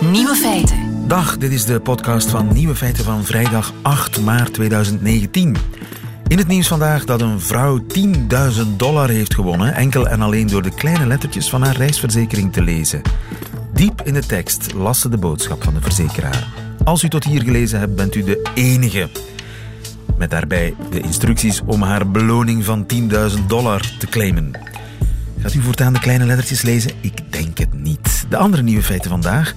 Nieuwe feiten. Dag, dit is de podcast van Nieuwe Feiten van vrijdag 8 maart 2019. In het nieuws vandaag dat een vrouw 10.000 dollar heeft gewonnen, enkel en alleen door de kleine lettertjes van haar reisverzekering te lezen. Diep in de tekst las ze de boodschap van de verzekeraar. Als u tot hier gelezen hebt, bent u de enige. Met daarbij de instructies om haar beloning van 10.000 dollar te claimen. Gaat u voortaan de kleine lettertjes lezen? Ik denk het niet. De andere nieuwe feiten vandaag.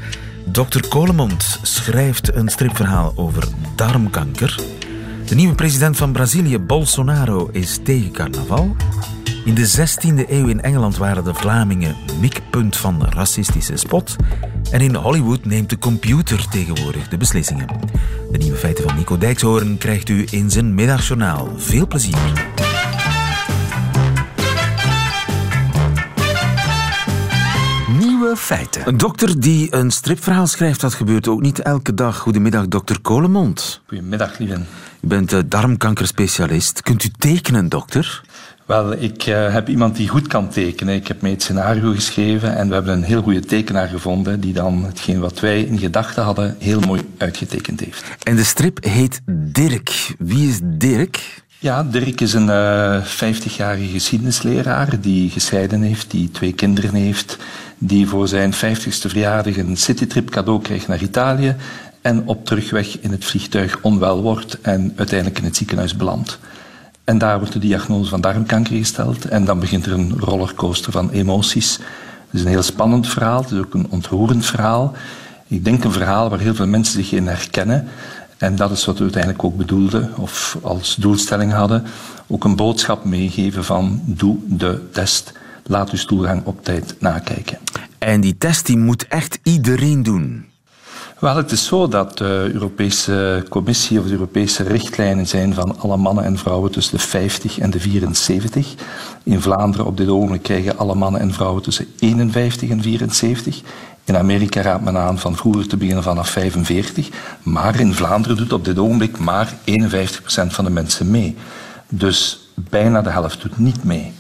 Dr. Colemond schrijft een stripverhaal over darmkanker. De nieuwe president van Brazilië, Bolsonaro, is tegen carnaval. In de 16e eeuw in Engeland waren de Vlamingen mikpunt van racistische spot. En in Hollywood neemt de computer tegenwoordig de beslissingen. De nieuwe feiten van Nico Dijkshoorn krijgt u in zijn middagjournaal. Veel plezier. Nieuwe feiten. Een dokter die een stripverhaal schrijft, dat gebeurt ook niet elke dag. Goedemiddag, dokter Kolemond. Goedemiddag, lieve. U bent de darmkankerspecialist. Kunt u tekenen, dokter? Wel, ik uh, heb iemand die goed kan tekenen. Ik heb mee het scenario geschreven en we hebben een heel goede tekenaar gevonden die dan hetgeen wat wij in gedachten hadden heel mooi uitgetekend heeft. En de strip heet Dirk. Wie is Dirk? Ja, Dirk is een uh, eh, 50-jarige geschiedenisleraar die gescheiden heeft, die twee kinderen heeft, die voor zijn 50ste verjaardag een citytrip cadeau kreeg naar Italië en op terugweg in het vliegtuig onwel wordt en uiteindelijk in het ziekenhuis belandt. En daar wordt de diagnose van darmkanker gesteld. En dan begint er een rollercoaster van emoties. Het is een heel spannend verhaal. Het is ook een ontroerend verhaal. Ik denk een verhaal waar heel veel mensen zich in herkennen. En dat is wat we uiteindelijk ook bedoelden, of als doelstelling hadden. Ook een boodschap meegeven van doe de test. Laat uw stoelgang op tijd nakijken. En die test die moet echt iedereen doen. Wel, het is zo dat de Europese Commissie of de Europese richtlijnen zijn van alle mannen en vrouwen tussen de 50 en de 74. In Vlaanderen op dit ogenblik krijgen alle mannen en vrouwen tussen 51 en 74. In Amerika raadt men aan van vroeger te beginnen vanaf 45. Maar in Vlaanderen doet op dit ogenblik maar 51% van de mensen mee. Dus bijna de helft doet niet mee.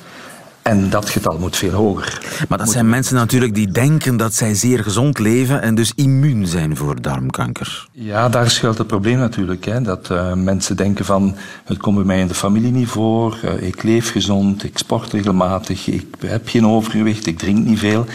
En dat getal moet veel hoger. Maar dat zijn mensen natuurlijk die denken dat zij zeer gezond leven en dus immuun zijn voor darmkanker. Ja, daar schuilt het probleem natuurlijk. Hè. Dat uh, mensen denken van, het komt bij mij in de familie niet voor, uh, ik leef gezond, ik sport regelmatig, ik heb geen overgewicht, ik drink niet veel.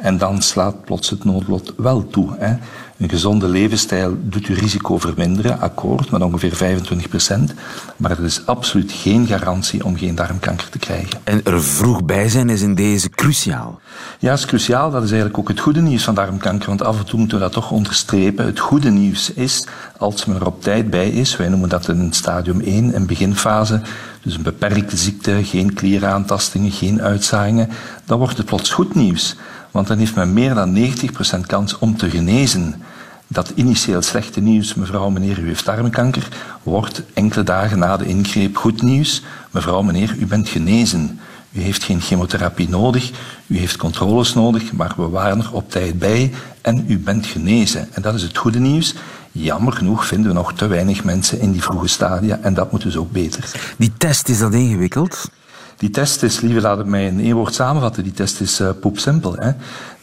En dan slaat plots het noodlot wel toe. Hè. Een gezonde levensstijl doet uw risico verminderen, akkoord, met ongeveer 25 procent. Maar het is absoluut geen garantie om geen darmkanker te krijgen. En er vroeg bij zijn is in deze cruciaal. Ja, is cruciaal. Dat is eigenlijk ook het goede nieuws van darmkanker. Want af en toe moeten we dat toch onderstrepen. Het goede nieuws is, als men er op tijd bij is, wij noemen dat in stadium 1, een beginfase, dus een beperkte ziekte, geen klieraantastingen, geen uitzaaiingen, dan wordt het plots goed nieuws. Want dan heeft men meer dan 90% kans om te genezen. Dat initieel slechte nieuws, mevrouw, meneer, u heeft darmkanker, wordt enkele dagen na de ingreep goed nieuws. Mevrouw, meneer, u bent genezen. U heeft geen chemotherapie nodig, u heeft controles nodig, maar we waren er op tijd bij en u bent genezen. En dat is het goede nieuws. Jammer genoeg vinden we nog te weinig mensen in die vroege stadia en dat moet dus ook beter. Die test, is dat ingewikkeld? Die test is, lieve, laat het mij in één woord samenvatten, die test is uh, poepsimpel.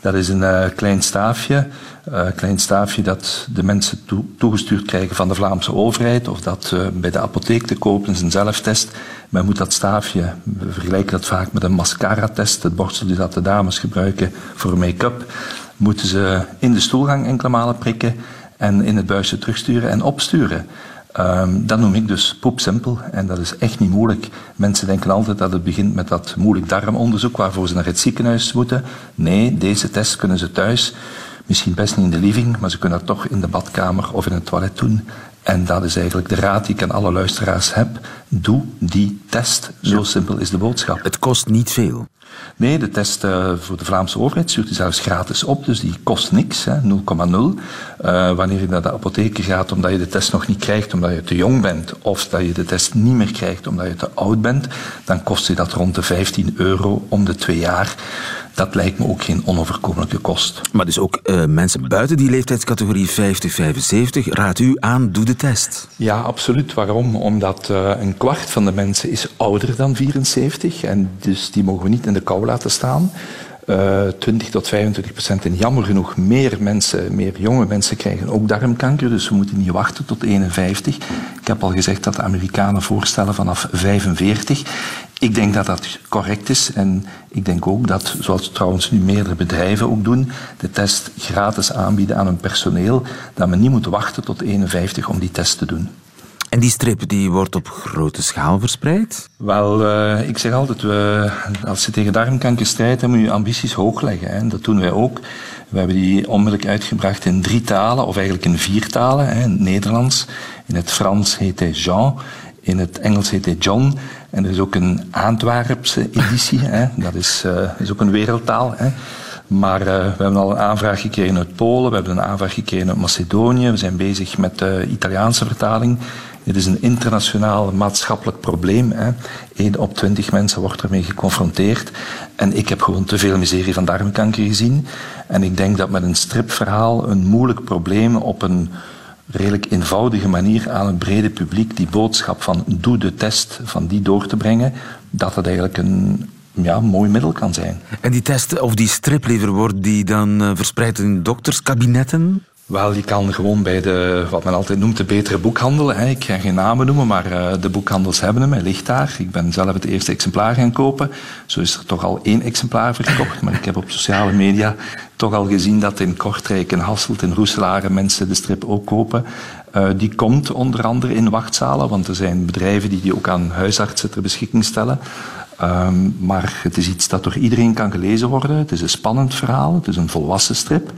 Dat is een uh, klein staafje, uh, klein staafje dat de mensen toe, toegestuurd krijgen van de Vlaamse overheid, of dat bij de apotheek te kopen is een zelftest. Men moet dat staafje, we vergelijken dat vaak met een mascara-test, het borstel dat de dames gebruiken voor make-up, moeten ze in de stoelgang enkele malen prikken en in het buisje terugsturen en opsturen. Um, dat noem ik dus poepsimpel en dat is echt niet moeilijk. Mensen denken altijd dat het begint met dat moeilijk darmonderzoek waarvoor ze naar het ziekenhuis moeten. Nee, deze test kunnen ze thuis, misschien best niet in de living, maar ze kunnen dat toch in de badkamer of in het toilet doen. En dat is eigenlijk de raad die ik aan alle luisteraars heb. Doe die test. Zo simpel is de boodschap. Het kost niet veel. Nee, de test uh, voor de Vlaamse overheid stuurt die zelfs gratis op, dus die kost niks, 0,0. Uh, wanneer je naar de apotheek gaat omdat je de test nog niet krijgt omdat je te jong bent, of dat je de test niet meer krijgt omdat je te oud bent, dan kost je dat rond de 15 euro om de twee jaar dat lijkt me ook geen onoverkomelijke kost. Maar dus ook uh, mensen buiten die leeftijdscategorie 50-75, raad u aan, doe de test. Ja, absoluut. Waarom? Omdat uh, een kwart van de mensen is ouder dan 74 en dus die mogen we niet in de kou laten staan. 20 tot 25 procent. En jammer genoeg, meer mensen, meer jonge mensen krijgen ook darmkanker. Dus we moeten niet wachten tot 51. Ik heb al gezegd dat de Amerikanen voorstellen vanaf 45. Ik denk dat dat correct is. En ik denk ook dat, zoals trouwens nu meerdere bedrijven ook doen, de test gratis aanbieden aan hun personeel. Dat men niet moet wachten tot 51 om die test te doen. En die strip die wordt op grote schaal verspreid? Wel, uh, ik zeg altijd, we, als je tegen darmkanker strijdt, dan moet je ambities hoog leggen. Hè. Dat doen wij ook. We hebben die onmiddellijk uitgebracht in drie talen, of eigenlijk in vier talen. Hè. In het Nederlands, in het Frans heet hij Jean, in het Engels heet hij John. En er is ook een Antwerpse editie, hè. Dat is, uh, is ook een wereldtaal. Hè. Maar uh, we hebben al een aanvraag gekregen uit Polen, we hebben een aanvraag gekregen uit Macedonië. We zijn bezig met de Italiaanse vertaling. Het is een internationaal maatschappelijk probleem. Hè. 1 op 20 mensen wordt ermee geconfronteerd. En ik heb gewoon te veel miserie van darmkanker gezien. En ik denk dat met een stripverhaal een moeilijk probleem op een redelijk eenvoudige manier aan het brede publiek die boodschap van doe de test, van die door te brengen, dat dat eigenlijk een ja, mooi middel kan zijn. En die test, of die strip liever, wordt die dan uh, verspreid in dokterskabinetten? Wel, die kan gewoon bij de, wat men altijd noemt, de betere boekhandel. Hè. Ik ga geen namen noemen, maar uh, de boekhandels hebben hem. Hij ligt daar. Ik ben zelf het eerste exemplaar gaan kopen. Zo is er toch al één exemplaar verkocht. Maar ik heb op sociale media toch al gezien dat in Kortrijk, in Hasselt, in Roeselare mensen de strip ook kopen. Uh, die komt onder andere in wachtzalen, want er zijn bedrijven die die ook aan huisartsen ter beschikking stellen. Um, maar het is iets dat door iedereen kan gelezen worden. Het is een spannend verhaal. Het is een volwassen strip.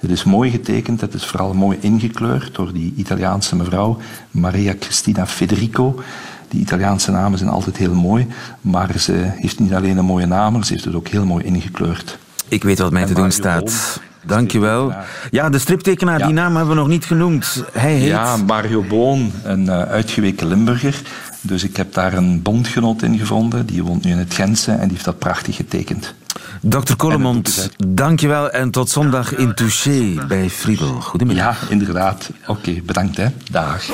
Het is mooi getekend, het is vooral mooi ingekleurd door die Italiaanse mevrouw Maria Cristina Federico. Die Italiaanse namen zijn altijd heel mooi, maar ze heeft niet alleen een mooie naam, ze heeft het ook heel mooi ingekleurd. Ik weet wat mij te doen staat. Dankjewel. Ja, de striptekenaar, ja. die naam hebben we nog niet genoemd. Hij heet... Ja, Mario Boon, een uh, uitgeweken Limburger. Dus ik heb daar een bondgenoot in gevonden. Die woont nu in het Gentse en die heeft dat prachtig getekend. Dr. Collemond, dankjewel en tot zondag in Touché bij Friedel. Goedemiddag. Ja, inderdaad. Oké, okay, bedankt hè. Dag.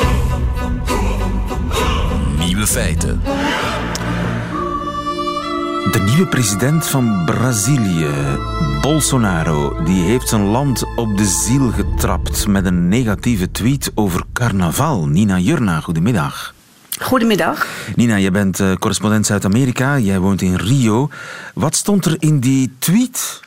Nieuwe feiten. De nieuwe president van Brazilië, Bolsonaro, die heeft zijn land op de ziel getrapt met een negatieve tweet over carnaval. Nina Jurna, goedemiddag. Goedemiddag. Nina, je bent uh, correspondent Zuid-Amerika. Jij woont in Rio. Wat stond er in die tweet?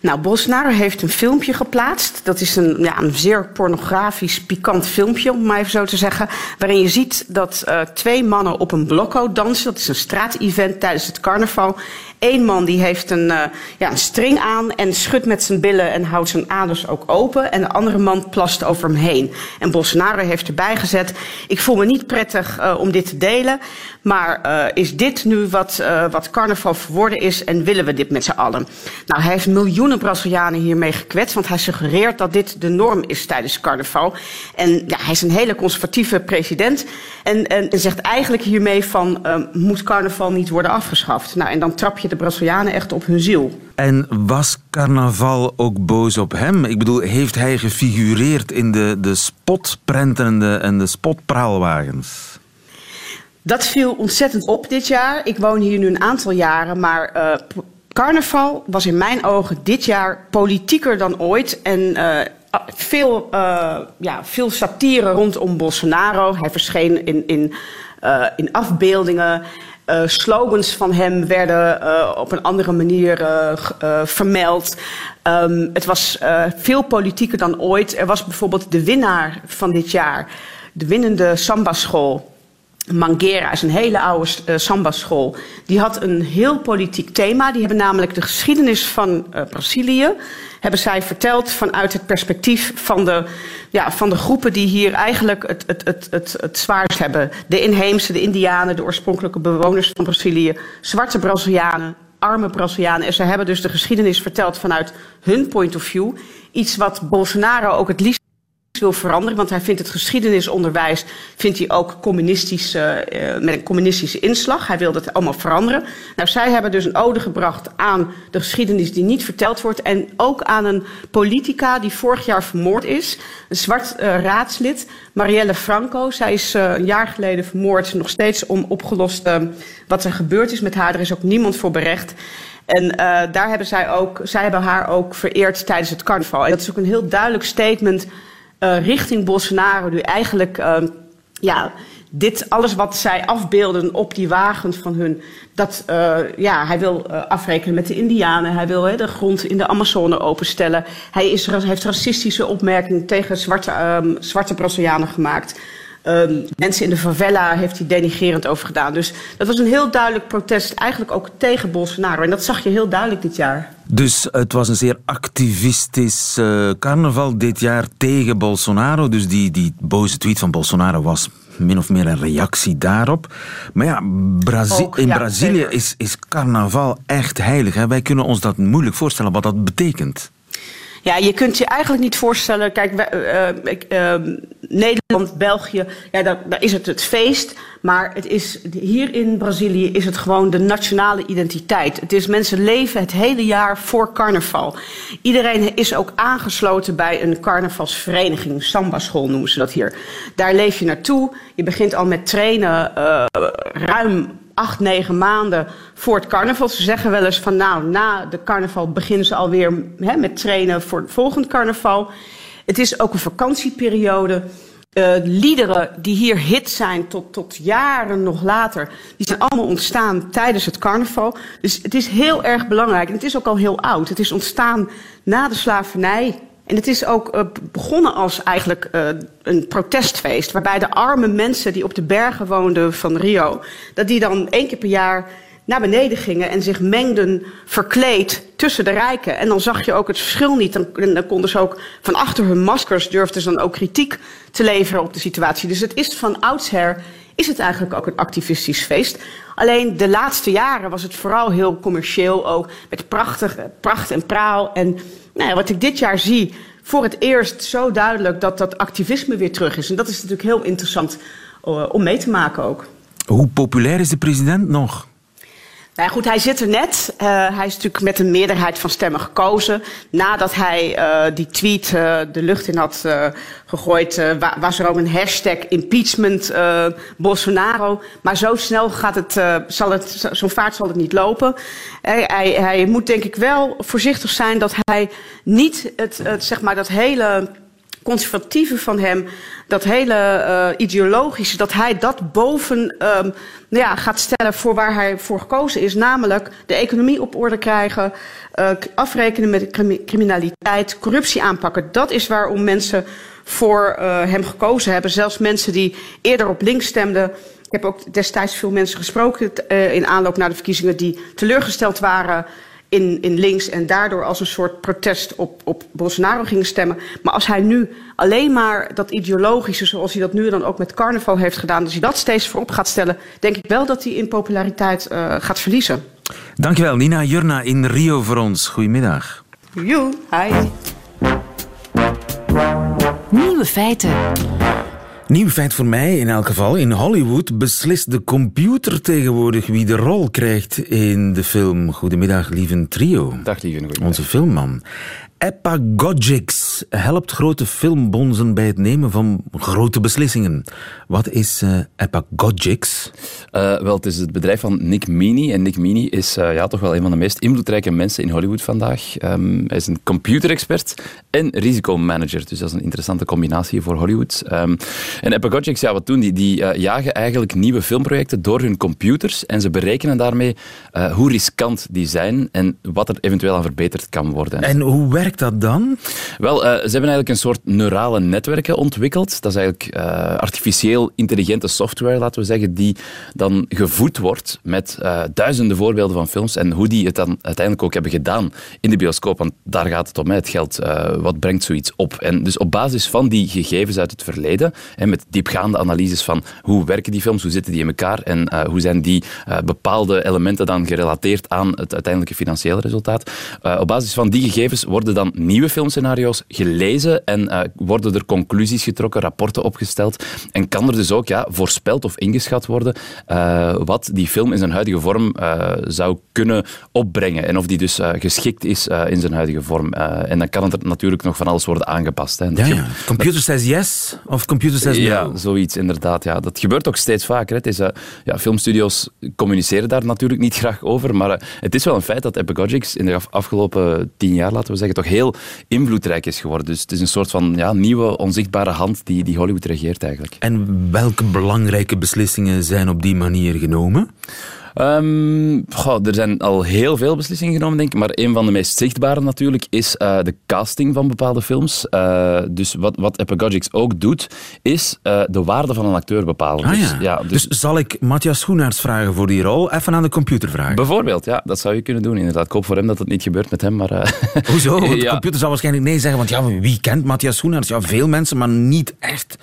Nou, Bolsonaro heeft een filmpje geplaatst. Dat is een, ja, een zeer pornografisch, pikant filmpje, om maar even zo te zeggen. Waarin je ziet dat uh, twee mannen op een blokko dansen. Dat is een straatevent tijdens het carnaval. Eén man die heeft een, uh, ja, een string aan en schudt met zijn billen en houdt zijn aders ook open. En de andere man plast over hem heen. En Bolsonaro heeft erbij gezet: Ik voel me niet prettig uh, om dit te delen. Maar uh, is dit nu wat, wat carnaval verworden is en willen we dit met z'n allen? Nou, hij heeft miljoenen Brazilianen hiermee gekwetst, want hij suggereert dat dit de norm is tijdens carnaval. En ja, hij is een hele conservatieve president en, en, zegt eigenlijk hiermee van moet carnaval niet worden afgeschaft. Nou, en dan trap je de Brazilianen echt op hun ziel. En was carnaval ook boos op hem? Ik bedoel, heeft hij gefigureerd in de, de spotprenten en de, en de spotpraalwagens? Dat viel ontzettend op dit jaar. Ik woon hier nu een aantal jaren, maar uh, carnaval was in mijn ogen dit jaar politieker dan ooit. En uh, veel, uh, ja, veel satire rondom Bolsonaro. Hij verscheen in, in, in afbeeldingen. Slogans van hem werden op een andere manier vermeld. Um, het was veel politieker dan ooit. Er was bijvoorbeeld de winnaar van dit jaar, de winnende samba-school. Manguera is een hele oude uh, samba-school. Die had een heel politiek thema. Die hebben namelijk de geschiedenis van uh, Brazilië hebben zij verteld vanuit het perspectief van de, ja, van de groepen die hier eigenlijk het, het, het, het, het zwaarst hebben. De inheemse, de Indianen, de oorspronkelijke bewoners van Brazilië, zwarte Brazilianen, arme Brazilianen. En ze hebben dus de geschiedenis verteld vanuit hun point of view. Iets wat Bolsonaro ook het liefst wil veranderen. Want hij vindt het geschiedenisonderwijs vindt hij ook communistisch, uh, met een communistische inslag. Hij wil dat allemaal veranderen. Nou, zij hebben dus een ode gebracht aan de geschiedenis die niet verteld wordt. En ook aan een politica die vorig jaar vermoord is. Een zwart uh, raadslid, Marielle Franco. Zij is een jaar geleden vermoord. Nog steeds om opgelost wat er gebeurd is met haar. Er is ook niemand voor berecht. En daar hebben zij ook, zij hebben haar ook vereerd tijdens het carnaval. En dat is ook een heel duidelijk statement uh, richting Bolsonaro, die eigenlijk, uh, ja, dit, alles wat zij afbeelden op die wagens van hun, dat, ja, hij wil afrekenen met de Indianen, hij wil de grond in de Amazone openstellen. Hij is, heeft racistische opmerkingen tegen zwarte, um, zwarte Brazilianen gemaakt. Um, mensen in de favela heeft hij denigerend over gedaan. Dus dat was een heel duidelijk protest, eigenlijk ook tegen Bolsonaro. En dat zag je heel duidelijk dit jaar. Dus het was een zeer activistisch uh, carnaval dit jaar tegen Bolsonaro. Dus die, die boze tweet van Bolsonaro was min of meer een reactie daarop. Maar ja, Brazi Ook, in ja, Brazilië is, is carnaval echt heilig. Hè? Wij kunnen ons dat moeilijk voorstellen wat dat betekent. Ja, je kunt je eigenlijk niet voorstellen. Kijk, uh, uh, Nederland, België, ja, daar, daar, is het het feest. Maar het is, hier in Brazilië is het gewoon de nationale identiteit. Het is mensen leven het hele jaar voor carnaval. Iedereen is ook aangesloten bij een carnavalsvereniging. Samba school noemen ze dat hier. Daar leef je naartoe. Je begint al met trainen uh, ruim acht, negen maanden voor het carnaval. Ze zeggen wel eens van nou, na de carnaval beginnen ze alweer hè, met trainen voor het volgende carnaval. Het is ook een vakantieperiode. Uh, liederen die hier hit zijn tot, tot jaren nog later, die zijn allemaal ontstaan tijdens het carnaval. Dus het is heel erg belangrijk. En het is ook al heel oud. Het is ontstaan na de slavernij en het is ook uh, begonnen als eigenlijk uh, een protestfeest. Waarbij de arme mensen die op de bergen woonden van Rio. dat die dan één keer per jaar naar beneden gingen en zich mengden verkleed tussen de rijken. En dan zag je ook het verschil niet. Dan, dan konden ze ook van achter hun maskers durfden ze dan ook kritiek te leveren op de situatie. Dus het is van oudsher is het eigenlijk ook een activistisch feest. Alleen de laatste jaren was het vooral heel commercieel ook. Met prachtig, pracht en praal. En nou wat ik dit jaar zie, voor het eerst zo duidelijk dat dat activisme weer terug is. En dat is natuurlijk heel interessant uh, om mee te maken ook. Hoe populair is de president nog? Nou goed, hij zit er net. Uh, hij is natuurlijk met een meerderheid van stemmen gekozen. Nadat hij uh, die tweet uh, de lucht in had gegooid, was er ook een hashtag impeachment Bolsonaro. Maar zo snel gaat het, zal het, zo'n vaart zal het niet lopen. Hij, hij, moet denk ik wel voorzichtig zijn dat hij niet het zeg maar, dat hele conservatieve van hem, dat hele uh, ideologische, dat hij dat boven um, ja, gaat stellen voor waar hij voor gekozen is. Namelijk de economie op orde krijgen, uh, afrekenen met criminaliteit, corruptie aanpakken. Dat is waarom mensen voor uh, hem gekozen hebben. Zelfs mensen die eerder op links stemden. Ik heb ook destijds veel mensen gesproken in aanloop naar de verkiezingen die teleurgesteld waren in, in links en daardoor als een soort protest op, op Bolsonaro gingen stemmen. Maar als hij nu alleen maar dat ideologische, zoals hij dat nu dan ook met carnaval heeft gedaan, als hij dat steeds voorop gaat stellen, denk ik wel dat hij in populariteit uh, gaat verliezen. Dankjewel, Nina Jurna in Rio voor ons. Goedemiddag. Joe, hi. Nieuwe feiten. Nieuw feit voor mij in elk geval. In Hollywood beslist de computer tegenwoordig wie de rol krijgt in de film. Goedemiddag, lieve trio. Dag, lieve. Onze filmman. Epagogics helpt grote filmbonzen bij het nemen van grote beslissingen. Wat is uh, Epagogics? Uh, wel, het is het bedrijf van Nick Meaney. En Nick Meaney is uh, ja, toch wel een van de meest invloedrijke mensen in Hollywood vandaag. Um, hij is een computerexpert en risicomanager. Dus dat is een interessante combinatie voor Hollywood. Um, en Epagogics, ja, wat doen die? Die jagen eigenlijk nieuwe filmprojecten door hun computers. En ze berekenen daarmee hoe riskant die zijn en wat er eventueel aan verbeterd kan worden. En hoe werkt dat dan? Wel, uh, ze hebben eigenlijk een soort neurale netwerken ontwikkeld. Dat is eigenlijk uh, artificieel intelligente software, laten we zeggen, die dan gevoed wordt met uh, duizenden voorbeelden van films en hoe die het dan uiteindelijk ook hebben gedaan in de bioscoop. Want daar gaat het om, het geld. wat brengt zoiets op? En dus op basis van die gegevens uit het verleden, en met diepgaande analyses van hoe werken die films, hoe zitten die in elkaar en hoe zijn die bepaalde elementen dan gerelateerd aan het uiteindelijke financiële resultaat. op basis van die gegevens worden dan dan nieuwe filmscenario's gelezen en uh, worden er conclusies getrokken, rapporten opgesteld. En kan er dus ook ja, voorspeld of ingeschat worden uh, wat die film in zijn huidige vorm uh, zou kunnen opbrengen. En of die dus geschikt is in zijn huidige vorm. en dan kan er natuurlijk nog van alles worden aangepast. Hè. Ja, ja. Computer says yes of computer says no. Ja, zoiets inderdaad. Ja. Dat gebeurt ook steeds vaker. Het is, ja, filmstudio's communiceren daar natuurlijk niet graag over, maar het is wel een feit dat Epagogix in de afgelopen tien jaar, laten we zeggen, toch heel invloedrijk is geworden. Dus het is een soort van ja, nieuwe, onzichtbare hand die, die Hollywood regeert eigenlijk. En welke belangrijke beslissingen zijn op die manier genomen? Um, goh, er zijn al heel veel beslissingen genomen, denk ik. Maar een van de meest zichtbare natuurlijk is uh, de casting van bepaalde films. Uh, dus wat, wat ook doet, is uh, de waarde van een acteur bepalen. Ah, dus, ja. ja dus... dus... zal ik Matthias Schoenaerts vragen voor die rol? Even aan de computer vragen. Bijvoorbeeld, ja. Dat zou je kunnen doen, inderdaad. Ik hoop voor hem dat het niet gebeurt met hem, maar... Hoezo? De computer zal waarschijnlijk nee zeggen. Want ja, wie kent Matthias Schoenaerts? Ja, veel mensen, maar niet echt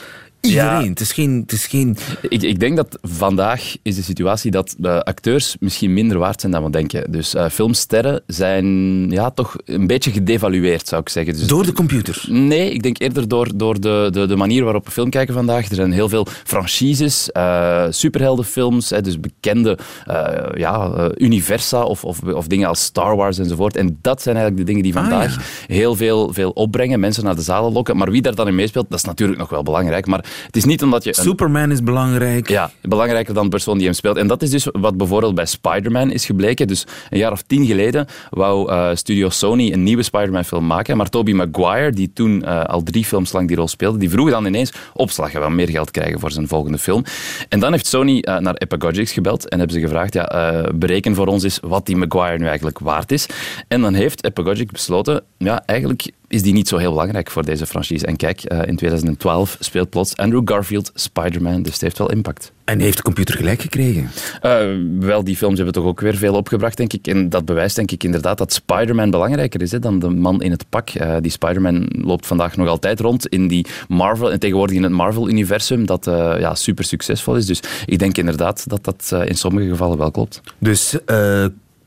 Iedereen. Ja. Het is geen... Het is geen... Ik, ik denk dat vandaag is de situatie dat de acteurs misschien minder waard zijn dan we denken. Dus uh, filmsterren zijn ja, toch een beetje gedevalueerd, zou ik zeggen. Dus door de computer? Nee, ik denk eerder door, door de, de, de manier waarop we film kijken vandaag. Er zijn heel veel franchises, uh, superheldenfilms, hè, dus bekende uh, ja, universa of, of, of dingen als Star Wars enzovoort. En dat zijn eigenlijk de dingen die ah, vandaag heel veel, veel opbrengen, mensen naar de zalen lokken. Maar wie daar dan in meespeelt, dat is natuurlijk nog wel belangrijk. Maar het is niet omdat je... Superman is belangrijk. Ja, belangrijker dan de persoon die hem speelt. En dat is dus wat bijvoorbeeld bij Spider-Man is gebleken. Dus een jaar of tien geleden wou uh, Studio Sony een nieuwe Spider-Man film maken. Maar Tobey Maguire, die toen uh, al drie films lang die rol speelde, die vroeg dan ineens opslag. Hij wil meer geld krijgen voor zijn volgende film. En dan heeft Sony uh, naar Epagogix gebeld en hebben ze gevraagd, ja, bereken voor ons eens wat die Maguire nu eigenlijk waard is. En dan heeft Epagogix besloten, ja, eigenlijk is die niet zo heel belangrijk voor deze franchise. En kijk, uh, in 2012 speelt plots Andrew Garfield Spider-Man, dus het heeft wel impact. En heeft de computer gelijk gekregen? Uh, wel, die films hebben toch ook weer veel opgebracht, denk ik. En dat bewijst denk ik inderdaad dat Spider-Man belangrijker is hè, dan de man in het pak. Uh, die Spider-Man loopt vandaag nog altijd rond in die Marvel, en tegenwoordig in het Marvel-universum, dat ja, super succesvol is. Dus ik denk inderdaad dat dat in sommige gevallen wel klopt. Dus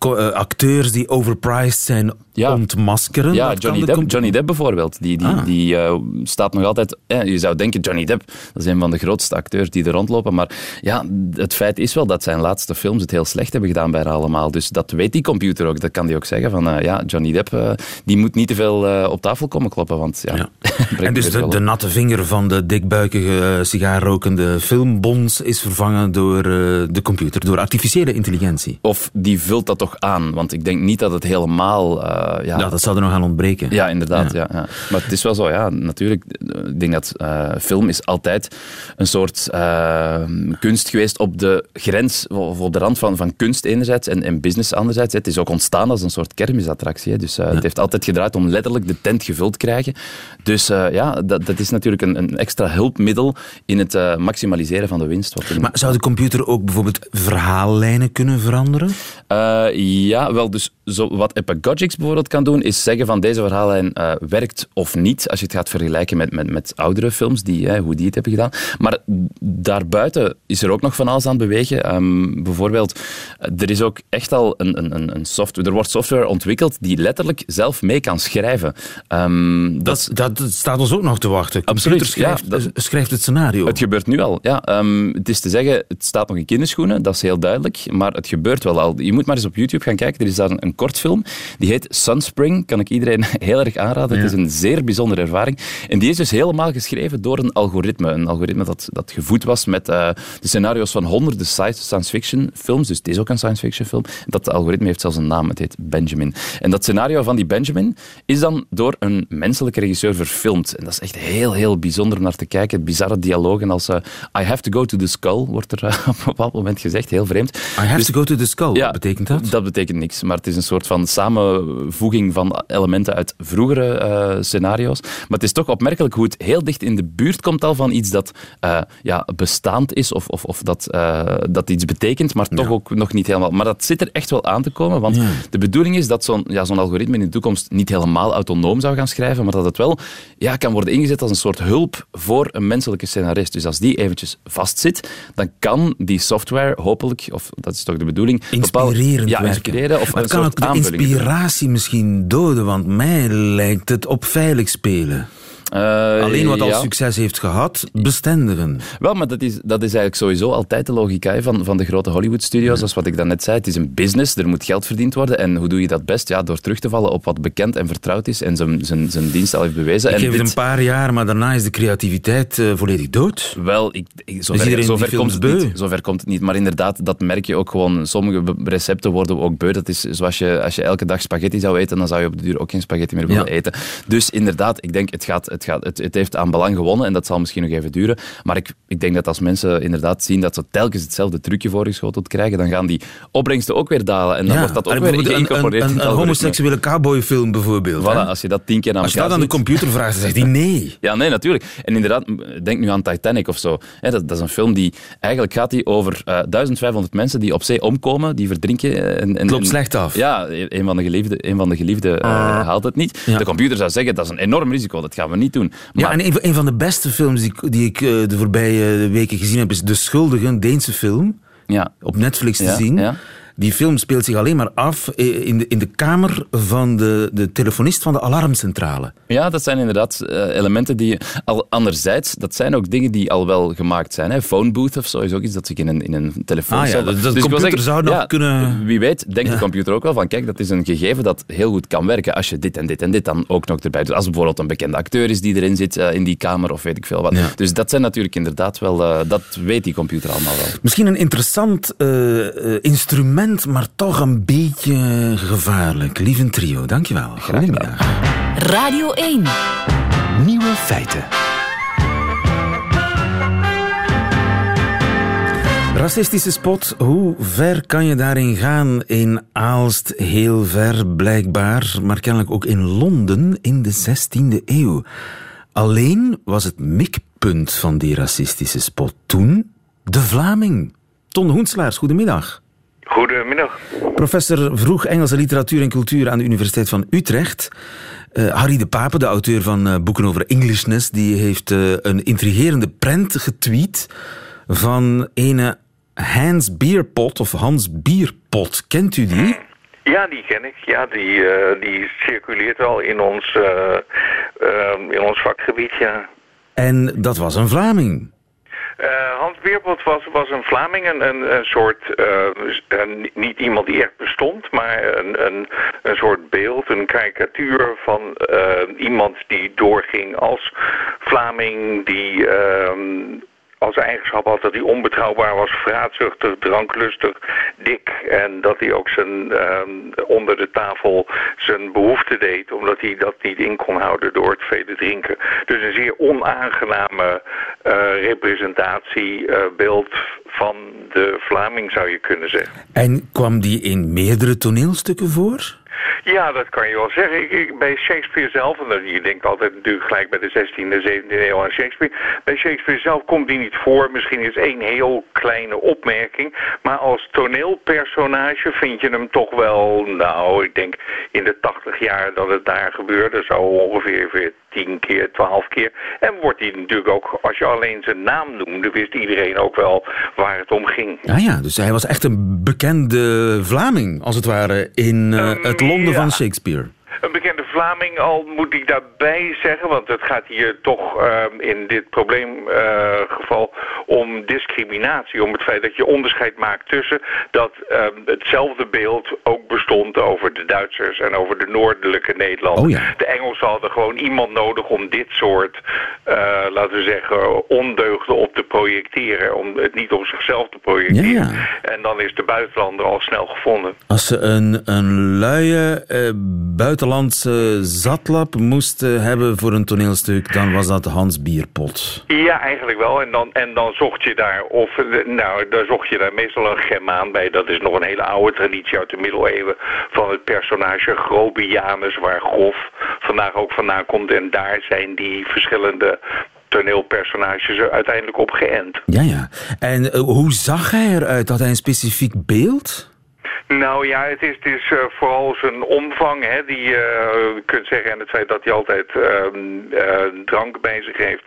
acteurs die overpriced zijn ja. ontmaskeren. Ja, Johnny Depp, Johnny Depp bijvoorbeeld. Die, die, ah. die uh, staat nog altijd... Eh, je zou denken, Johnny Depp, dat is een van de grootste acteurs die er rondlopen. Maar ja, het feit is wel dat zijn laatste films het heel slecht hebben gedaan bij allemaal. Dus dat weet die computer ook. Dat kan die ook zeggen. Van, uh, ja, Johnny Depp, uh, die moet niet te veel op tafel komen kloppen. Want, ja, ja. en dus de, de, natte vinger van de dikbuikige, sigaarrokende filmbons is vervangen door de computer, door artificiële intelligentie. Of die vult dat toch aan. Want ik denk niet dat het helemaal uh, ja. ja, dat zou er nog aan ontbreken. Ja, inderdaad. Ja. ja. Maar het is wel zo, ja, natuurlijk. Ik denk dat uh, film is altijd een soort uh, kunst geweest op de grens, of op de rand van, van kunst enerzijds en, en business anderzijds. Het is ook ontstaan als een soort kermisattractie. Dus het heeft altijd gedraaid om letterlijk de tent gevuld te krijgen. Dus ja, dat, dat is natuurlijk een, een extra hulpmiddel in het maximaliseren van de winst. Wat maar zou de computer ook bijvoorbeeld verhaallijnen kunnen veranderen? Ja, wel, dus zo, wat Epagogix bijvoorbeeld kan doen, is zeggen van deze verhaallijn uh, werkt of niet, als je het gaat vergelijken met, met, met oudere films, die, hoe die het hebben gedaan. Maar daarbuiten is er ook nog van alles aan het bewegen. Um, bijvoorbeeld, er is ook echt al een, een, een software, er wordt software ontwikkeld die letterlijk zelf mee kan schrijven. Um, dat, dat, dat, staat ons ook nog te wachten. Absoluut. Schrijft, ja, dat, schrijft het scenario. Het gebeurt nu al, ja. Um, het is te zeggen, het staat nog in kinderschoenen, dat is heel duidelijk, maar het gebeurt wel al. Je moet maar eens op YouTube gaan kijken, er is daar een, een kortfilm, die heet Sunspring, kan ik iedereen heel erg aanraden. Het is een zeer bijzondere ervaring. En die is dus helemaal geschreven door een algoritme. Een algoritme dat, dat gevoed was met uh, de scenario's van honderden science fiction films. Dus het is ook een science fiction film. Dat algoritme heeft zelfs een naam. Het heet Benjamin. En dat scenario van die Benjamin is dan door een menselijke regisseur verfilmd. En dat is echt heel, heel bijzonder om naar te kijken. Bizarre dialogen als uh, I have to go to the skull, wordt er uh, op een bepaald moment gezegd. Heel vreemd. I have dus to go to the skull, ja, wat betekent dat? Dat betekent niks, maar het is een soort van samenvoeging van elementen uit vroegere uh, scenario's. Maar het is toch opmerkelijk hoe het heel dicht in de buurt komt al van iets dat uh, ja, bestaand is of, of, of dat, uh, dat iets betekent, maar toch ook nog niet helemaal. Maar dat zit er echt wel aan te komen, want ja. de bedoeling is dat zo'n ja, zo'n algoritme in de toekomst niet helemaal autonoom zou gaan schrijven, maar dat het wel ja, kan worden ingezet als een soort hulp voor een menselijke scenarist. Dus als die eventjes vastzit, dan kan die software hopelijk, of dat is toch de bedoeling, inspirerend, bepaalde, ja, inspireren of Maar een het kan ook de inspiratie misschien doden, want mij lijkt het op veilig spelen. Eh, Alleen wat al ja. succes heeft gehad, bestendigen. Wel, maar dat is, dat is eigenlijk sowieso altijd de logica van, van de grote Hollywood-studio's. Zoals wat ik daarnet zei, het is een business, er moet geld verdiend worden. En hoe doe je dat best? Ja, door terug te vallen op wat bekend en vertrouwd is en zijn, zijn, zijn dienst al heeft bewezen. Ik en geef het dit- een paar jaar, maar daarna is de creativiteit eh, volledig dood. Wel, ik, ik, zover, zover, komt het niet, zover komt het niet. Maar inderdaad, dat merk je ook gewoon. Sommige recepten worden ook beu. Dat is zoals je, als je elke dag spaghetti zou eten, dan zou je op de duur ook geen spaghetti meer willen Ja. eten. Dus inderdaad, ik denk, het, gaat, het, gaat, het, het heeft aan belang gewonnen en dat zal misschien nog even duren. Maar ik, ik denk dat als mensen inderdaad zien dat ze telkens hetzelfde trucje voorgeschoteld krijgen, dan gaan die opbrengsten ook weer dalen. En dan wordt dat ook weer een, geïncorporeerd een, een, een algoritme. homoseksuele cowboyfilm bijvoorbeeld. Voilà, als je dat tien keer aan Als je dat aan de computer vraagt, dan zegt hij nee. ja, nee, natuurlijk. En inderdaad, denk nu aan Titanic of zo. Dat, dat is een film die... Eigenlijk gaat die over eh 1500 mensen die op zee omkomen, die verdrinken. eh, En, en, en- slecht af. Ja, een van de geliefden, een van de geliefden eh, haalt het niet. Ja. De computer zou zeggen, dat is een enorm risico, dat gaan we niet doen. Maar Ja, en een, van- een van de beste films die, ik- die ik eh, de voorbije weken gezien heb, is De Schuldigen, een Deense film. ja, Op Netflix te Ja, zien. ja. Die film speelt zich alleen maar af eh, in de, in de kamer van de, de telefonist van de alarmcentrale. ja, dat zijn inderdaad eh, elementen die... Al, anderzijds, dat zijn ook dingen die al wel gemaakt zijn. Hè. Phone booth of zo is ook iets dat zich in een, in een telefoon... Ah ja, dat- dat Dus computer zou nog kunnen- Wie weet, denkt de computer ook wel van, kijk, dat is een gegeven dat heel goed kan werken als je dit en dit en dit dan ook nog erbij doet. Als bijvoorbeeld een bekende acteur is die erin zit eh, in die kamer of weet ik veel wat. Ja. Dus dat zijn natuurlijk inderdaad wel... dat weet die computer allemaal wel. Misschien een interessant eh, maar toch een beetje gevaarlijk. Lieve trio, dankjewel. Goedemiddag. Radio 1. Nieuwe feiten. Racistische spot, hoe ver kan je daarin gaan? In Aalst heel ver, blijkbaar, maar kennelijk ook in Londen in de 16e eeuw. Alleen was het mikpunt van die racistische spot toen de Vlaming. Ton Hoenslaers, goedemiddag. Goedemiddag. Professor vroeg Engelse literatuur en cultuur aan de Universiteit van Utrecht. Eh, Harry de Pape, de auteur van eh, boeken over Englishness, die heeft eh, een intrigerende prent getweet van ene Hans Bierpot of Hans Bierpot. Kent u die? Ja, die ken ik. Ja, die, die circuleert wel in ons, in ons vakgebied, ja. En dat was een Vlaming. Eh, Hans Beerpot was, was een Vlaming, een, een, een soort, eh, niet- niet iemand die echt bestond, maar een, een, een soort beeld, een karikatuur van eh, iemand die doorging als Vlaming, die ehm, als eigenschap had dat hij onbetrouwbaar was, vraatzuchtig, dranklustig, dik. En dat hij ook zijn, ehm, onder de tafel zijn behoefte deed, omdat hij dat niet in kon houden door het vele drinken. Dus een zeer onaangename eh, representatie, eh, van de Vlaming zou je kunnen zeggen. En kwam die in meerdere toneelstukken voor? Ja, dat kan je wel zeggen. Ik, ik- bij Shakespeare zelf, en je denkt altijd natuurlijk gelijk bij de 16e, 17e eeuw aan Shakespeare. Bij Shakespeare zelf komt die niet voor. Misschien is één heel kleine opmerking. Maar als toneelpersonage vind je hem toch wel, nou, ik denk in de 80 jaar dat het daar gebeurde, zo ongeveer weer 10 keer, 12 keer. En wordt hij natuurlijk ook, als je alleen zijn naam noemde, wist iedereen ook wel waar het om ging. Ja, ja, dus hij was echt een bekende Vlaming, als het ware, in eh, het Londen. Van Shakespeare. Een bekende Vlaming, al moet ik daarbij zeggen, want het gaat hier toch ehm, in dit probleemgeval om discriminatie. Om het feit dat je onderscheid maakt tussen dat ehm, hetzelfde beeld ook bestond over de Duitsers en over de noordelijke Nederlanden. Oh ja. De Engelsen hadden gewoon iemand nodig om dit soort, eh, laten we zeggen, ondeugden op te projecteren. Om het niet op zichzelf te projecteren. Ja. En dan is de buitenlander al snel gevonden. Als ze een, een luie eh, buitenlandse zatlap moesten hebben voor een toneelstuk, dan was dat Hans Bierpot. Ja, eigenlijk wel. En dan, en dan zocht je daar, of eh, nou, daar zocht je daar meestal een Germaan bij. Dat is nog een hele oude traditie uit de middeleeuwen van het personage Grobianus, waar grof vandaag ook vandaan komt. En daar zijn die verschillende toneelpersonages er uiteindelijk op geënt. Ja, ja. En eh, hoe zag hij eruit? Had hij een specifiek beeld? Nou ja, het is, het is uh, vooral zijn omvang hè, die uh, je kunt zeggen en het feit dat hij altijd uh, drank bij zich heeft.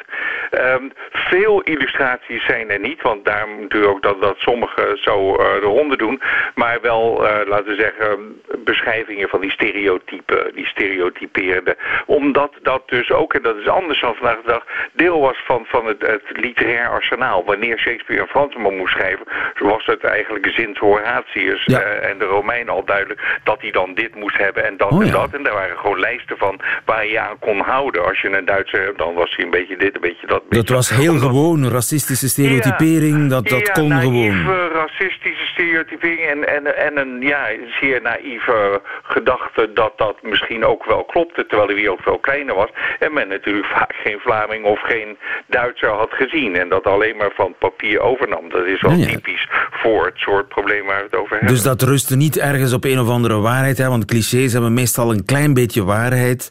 Um, veel illustraties zijn er niet, want daar natuurlijk ook dat, dat sommigen zo de ronde doen. Maar wel, laten we zeggen, beschrijvingen van die stereotypen, die stereotypeerde. Omdat dat dus ook, en dat is anders dan vandaag de dag, deel was van, van het, het literair arsenaal. Wanneer Shakespeare een Fransman moest schrijven, was het eigenlijk Zins Horatius en de Romein al duidelijk dat hij dan dit moest hebben en dat Oh, en ja. dat. En daar waren gewoon lijsten van waar je aan kon houden. Als je een Duitser hebt, dan was hij een beetje dit, een beetje dat. Dat was heel gewoon, racistische stereotypering, dat, dat ja, kon gewoon. racistische stereotypering en, en, en een ja, zeer naïeve gedachte dat dat misschien ook wel klopte, terwijl de wereld veel kleiner was. En men natuurlijk vaak geen Vlaming of geen Duitser had gezien en dat alleen maar van papier overnam. Dat is wel Ja, ja. typisch voor het soort probleem waar we het over hebben. Dus dat rustte niet ergens op een of andere waarheid, hè, want clichés hebben meestal een klein beetje waarheid.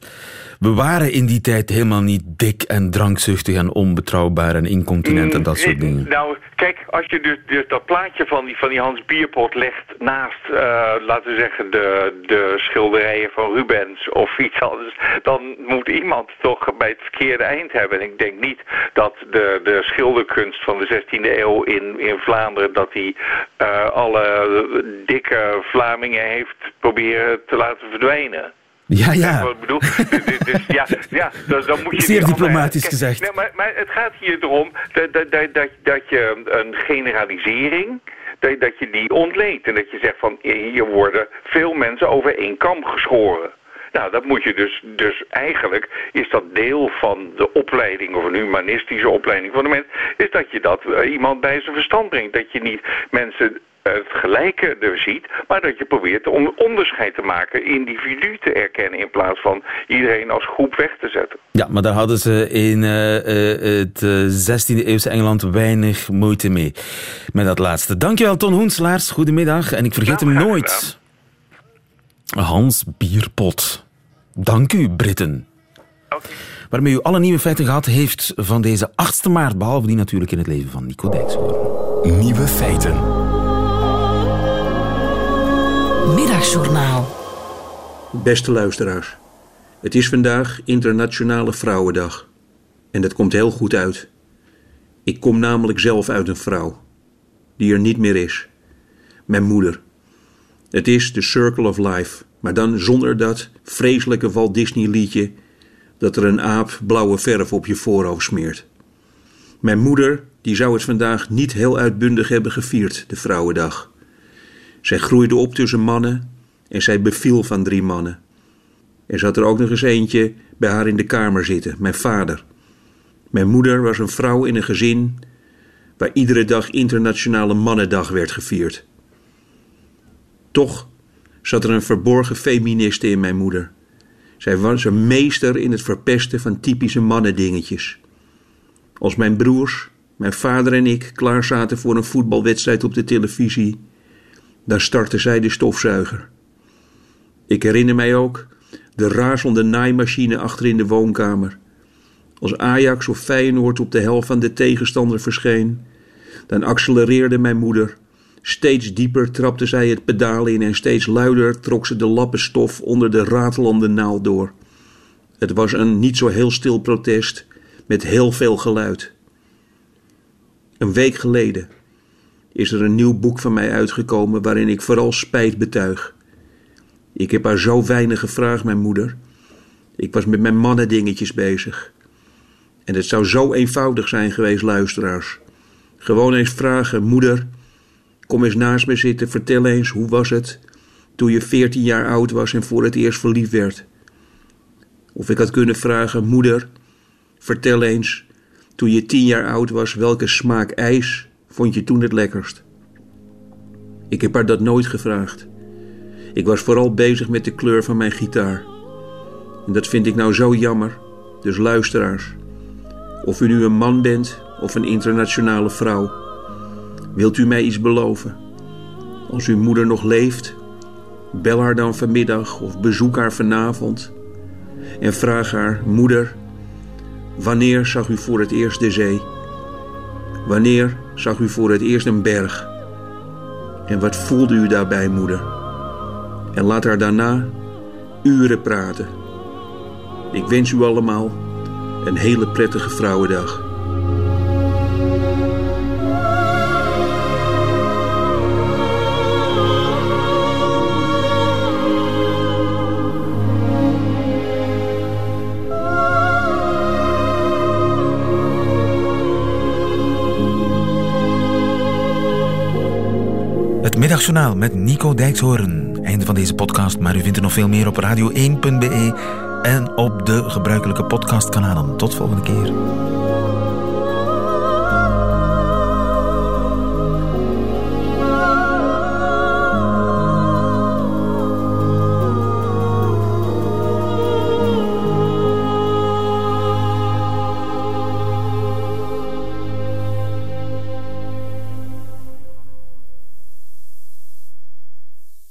We waren in die tijd helemaal niet dik en drankzuchtig en onbetrouwbaar en incontinent en dat soort Mm, dingen. Nou, kijk, als je dus, dus dat plaatje van die, van die Hans Bierpot legt naast, eh, laten we zeggen, de, de schilderijen van Rubens of iets anders, dan moet iemand toch bij het verkeerde eind hebben. En ik denk niet dat de, de schilderkunst van de 16e eeuw in, in Vlaanderen, dat die eh, alle dikke Vlamingen heeft proberen te laten verdwijnen. Ja, ja. Wat ik bedoel? Dus- dus- dus ja, ja dan, dan moet je Zeer andere- diplomatisch gezegd. Nee, maar, maar het gaat hier erom dat, dat, dat, dat, dat je een generalisering, dat, dat je die ontleedt. En dat je zegt van hier worden veel mensen over één kam geschoren. Nou, dat moet je dus, dus eigenlijk is dat deel van de opleiding of een humanistische opleiding van de mens, is dat je dat eh, iemand bij zijn verstand brengt. Dat je niet mensen het gelijke er ziet, maar dat je probeert om onderscheid te maken, individu te erkennen in plaats van iedereen als groep weg te zetten. Ja, maar daar hadden ze in eh, eh, het eh, 16e eeuwse Engeland weinig moeite mee. Met dat laatste. Dankjewel, Ton Hoenselaars. Goedemiddag. En ik vergeet Nou, hem nooit. Hans Bierpot. Dank u, Britten. Oké. Waarmee u alle nieuwe feiten gehad heeft van deze 8e maart. Behalve die natuurlijk in het leven van Nico Dijkshoorn. Nieuwe feiten. Middagjournaal. Beste luisteraars, het is vandaag Internationale Vrouwendag. En dat komt heel goed uit. Ik kom namelijk zelf uit een vrouw, die er niet meer is. Mijn moeder. Het is The Circle of Life, maar dan zonder dat vreselijke Walt Disney liedje dat er een aap blauwe verf op je voorhoofd smeert. Mijn moeder, die zou het vandaag niet heel uitbundig hebben gevierd, de Vrouwendag. Zij groeide op tussen mannen en zij beviel van drie mannen. Er zat er ook nog eens eentje bij haar in de kamer zitten, mijn vader. Mijn moeder was een vrouw in een gezin waar iedere dag Internationale Mannendag werd gevierd. Toch zat er een verborgen feministe in mijn moeder. Zij was een meester in het verpesten van typische mannendingetjes. Als mijn broers, mijn vader en ik klaar zaten voor een voetbalwedstrijd op de televisie, dan startte zij de stofzuiger. Ik herinner mij ook de razende naaimachine achter in de woonkamer. Als Ajax of Feyenoord op de helft van de tegenstander verscheen, dan accelereerde mijn moeder. Steeds dieper trapte zij het pedaal in en steeds luider trok ze de lappen stof onder de ratelende naald door. Het was een niet zo heel stil protest met heel veel geluid. Een week geleden is er een nieuw boek van mij uitgekomen waarin ik vooral spijt betuig. Ik heb haar zo weinig gevraagd, mijn moeder. Ik was met mijn mannendingetjes bezig. En het zou zo eenvoudig zijn geweest, luisteraars. Gewoon eens vragen, moeder, kom eens naast me zitten, vertel eens, hoe was het toen je 14 jaar oud was en voor het eerst verliefd werd? Of ik had kunnen vragen, moeder, vertel eens, toen je 10 jaar oud was, welke smaak ijs vond je toen het lekkerst? Ik heb haar dat nooit gevraagd. Ik was vooral bezig met de kleur van mijn gitaar. En dat vind ik nou zo jammer. Dus luisteraars, of u nu een man bent of een internationale vrouw, wilt u mij iets beloven? Als uw moeder nog leeft, bel haar dan vanmiddag of bezoek haar vanavond en vraag haar: Moeder, wanneer zag u voor het eerst de zee? Wanneer zag u voor het eerst een berg? En wat voelde u daarbij, moeder? En laat haar daarna uren praten. Ik wens u allemaal een hele prettige Vrouwendag. Middagjournaal met Nico Dijkshoorn. Einde van deze podcast, maar u vindt er nog veel meer op radio1.be en op de gebruikelijke podcastkanalen. Tot volgende keer.